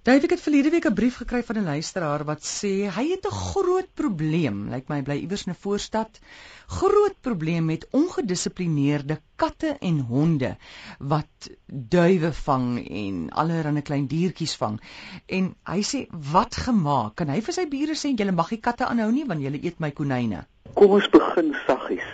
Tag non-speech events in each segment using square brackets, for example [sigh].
Dave, ek het verlede week 'n brief gekry van 'n luisteraar wat sê hy het 'n groot probleem, lyk like my bly iewers in 'n voorstad. Groot probleem met ongedissiplineerde katte en honde wat duwe vang en allerlei klein diertjies vang. En hy sê, "Wat gemaak? Kan hy vir sy bure sê julle mag nie katte aanhou nie want julle eet my konyne?" Kom ons begin saggies.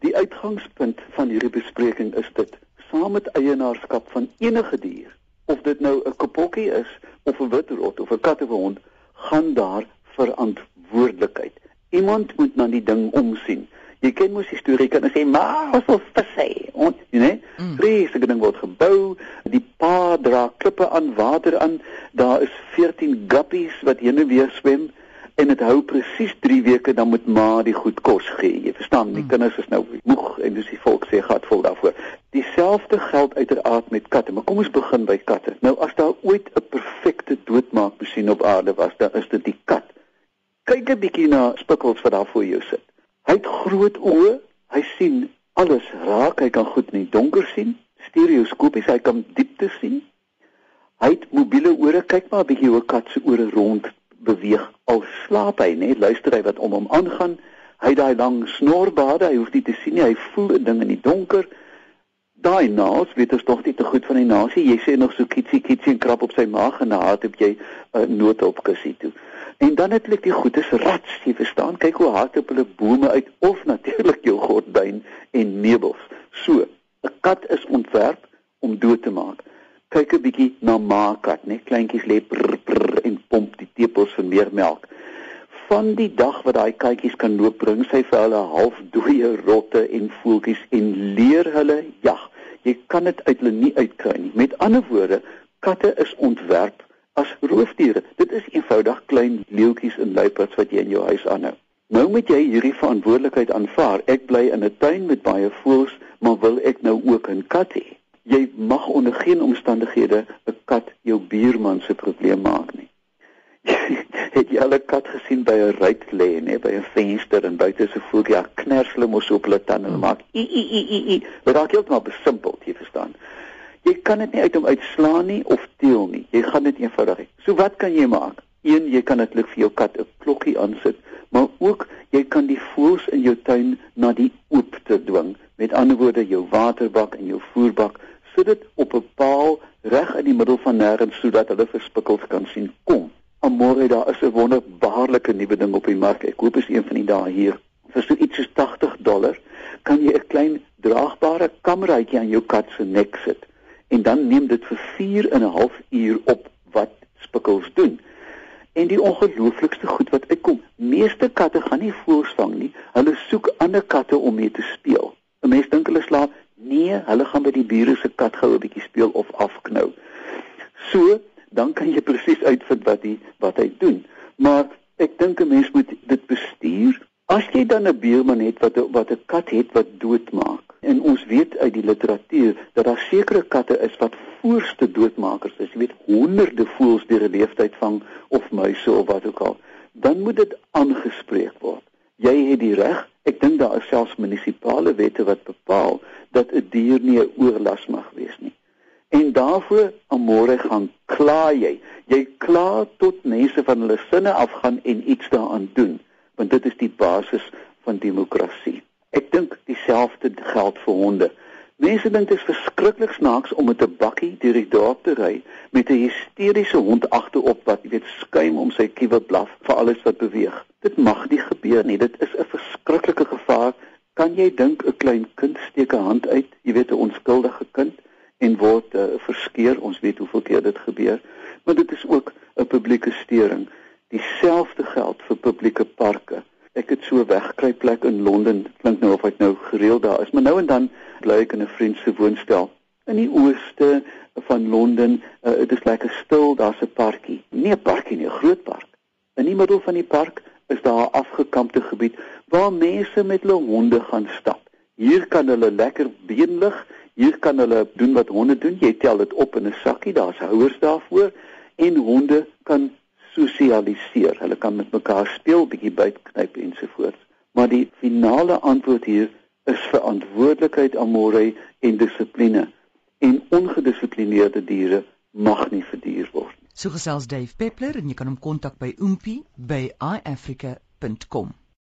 Die uitgangspunt van hierdie bespreking is dit: saam met eienaarskap van enige dier of dit nou 'n kapokkie is of 'n witrot of 'n kat of 'n hond, gaan daar verantwoordelikheid. Iemand moet na die ding omsien. Jy ken mos die storie kan sê maar wat wil vir sê? En jy nee, vreeslike ding word gebou, die pa dra klippe aan water aan, daar is 14 guppies wat heen en weer swem en dit hou presies 3 weke dan moet ma die goed kos gee. Jy verstaan, die mm. kinders is nou moeg en dis die volk sê gat vol daarvoor. Dieselfde geld uiteraard met katte, maar kom ons begin by katte. Nou as daar ooit 'n perfekte doodmaakmasjien op aarde was, dan is dit die kat. Kyk 'n bietjie na spikkels wat daar voor jou sit. Hy het groot oë, hy sien alles raak, hy kan goed in die donker sien, stereoskopies, hy kan diepte sien. Hy het mobiele ore, kyk maar 'n bietjie hoe 'n kat se ore rond beweeg. Al slaap hy net luister hy wat om hom aangaan. Hy daai lang snorbade hy hoef nie te sien nie hy voel 'n ding in die donker. Daai naas weet ons tog nie te goed van die nasie jy sê nog so kitsie kitsie en krap op sy maag en haat heb jy 'n uh, noodhulp kussie toe. En dan het ek die goedes rats jy verstaan? Kyk hoe hard op hulle bome uit of natuurlik jou gordyn en meubels. So 'n kat is ontwerp om dood te maak. Kyk 'n bietjie na maakat nê kleintjies lê en tepels vir meer melk. Van die dag wat daai katjies kan loop, bring sy vir hulle halfdooie rotte en voeltjies en leer hulle jag. Jy kan dit uit hulle nie uitkry nie. Met ander woorde, katte is ontwerp as roofdiere. Dit is eenvoudig klein leeuetjies en luiperds wat jy in jou huis aanhou. Nou moet jy hierdie verantwoordelikheid aanvaar. Ek bly in 'n tuin met baie voëls, maar wil ek nou ook 'n kat hê? Jy mag onder geen omstandighede 'n kat jou buurman se probleem maak. [laughs] het jy al 'n kat gesien by 'n ruit lê, nê, by 'n venster en buite se voeltjie, ja, kners hulle mos op hulle tande en maak i i i i i. Dit raak heeltemal besimpel, jy verstaan. Jy kan dit nie uit hom uitslaan nie of teel nie. Jy gaan dit eenvoudig. So wat kan jy maak? Een, jy kan netlik vir jou kat 'n klokkie aansit, maar ook jy kan die voëls in jou tuin na die oop te dwing. Met ander woorde, jou waterbak en jou voerbak sit dit op 'n paal reg in die middel van nêrens sodat hulle verspikkels kan sien kom. Amore, daar is 'n wonderbaarlike nuwe ding op die mark. Ek koop is een van die dae hier. Vir so iets soos 80 dollar kan jy 'n klein draagbare kameraitjie aan jou kat se nek sit. En dan neem dit vir 4 en 'n half uur op wat spikkels doen. En die ongelooflikste goed wat uitkom, meeste katte gaan nie voels vang nie. Hulle soek ander katte om mee te speel. 'n Mens dink hulle slaap, nee, hulle gaan by die bure se kat gou 'n bietjie speel of afknou. So dan kan jy presies uitvind wat hy wat hy doen. Maar ek dink 'n mens moet dit bestuur. As jy dan 'n buurman het wat wat 'n kat het wat doodmaak. En ons weet uit die literatuur dat daar sekere katte is wat voorste doodmakers is. Jy weet honderde voëls deur 'n leeftyd vang of muise of wat ook al. Dan moet dit aangespreek word. Jy het die reg. Ek dink daar is selfs munisipale wette wat bepaal dat 'n dier nie 'n oorlas mag wees nie. En daarvoor amore gaan kla jy. Jy kla tot mense van hulle sinne afgaan en iets daaraan doen, want dit is die basis van demokrasie. Ek dink dieselfde geld vir honde. Mense dink dit is verskriklik snaaks om met 'n bakkie deur die dorp te ry met 'n hysteriese hond agterop wat jy weet skuim om sy kiewe blaf vir alles wat beweeg. Dit mag nie gebeur nie. Dit is 'n verskriklike gevaar. Kan jy dink 'n klein kind steek 'n hand uit, jy weet 'n onskuldige kind en word uh, verskeer. Ons weet hoeveel keer dit gebeur, maar dit is ook 'n publieke stering. Dieselfde geld vir publieke parke. Ek het so 'n wegkruipplek in Londen. Klink nou of ek nou gereeld daar is, maar nou en dan bly ek in 'n vriend se woonstel in die ooste van Londen. Uh, dit is lekker stil, daar's 'n parkie. Nie 'n parkie nie, 'n groot park. In die middel van die park is daar 'n afgekampte gebied waar mense met hulle honde gaan stap. Hier kan hulle lekker beenlig Hier kan hulle doen wat honde doen. Jy tel dit op in 'n sakkie, daar's houers daarvoor en honde kan sosialiseer. Hulle kan met mekaar speel, bietjie bytknyp ensovoorts. Maar die finale antwoord hier is verantwoordelikheid amore en dissipline. En ongedissiplineerde diere mag nie verduur word nie. So gesels Dave Peppler en jy kan hom kontak by oompie by iafrica.com.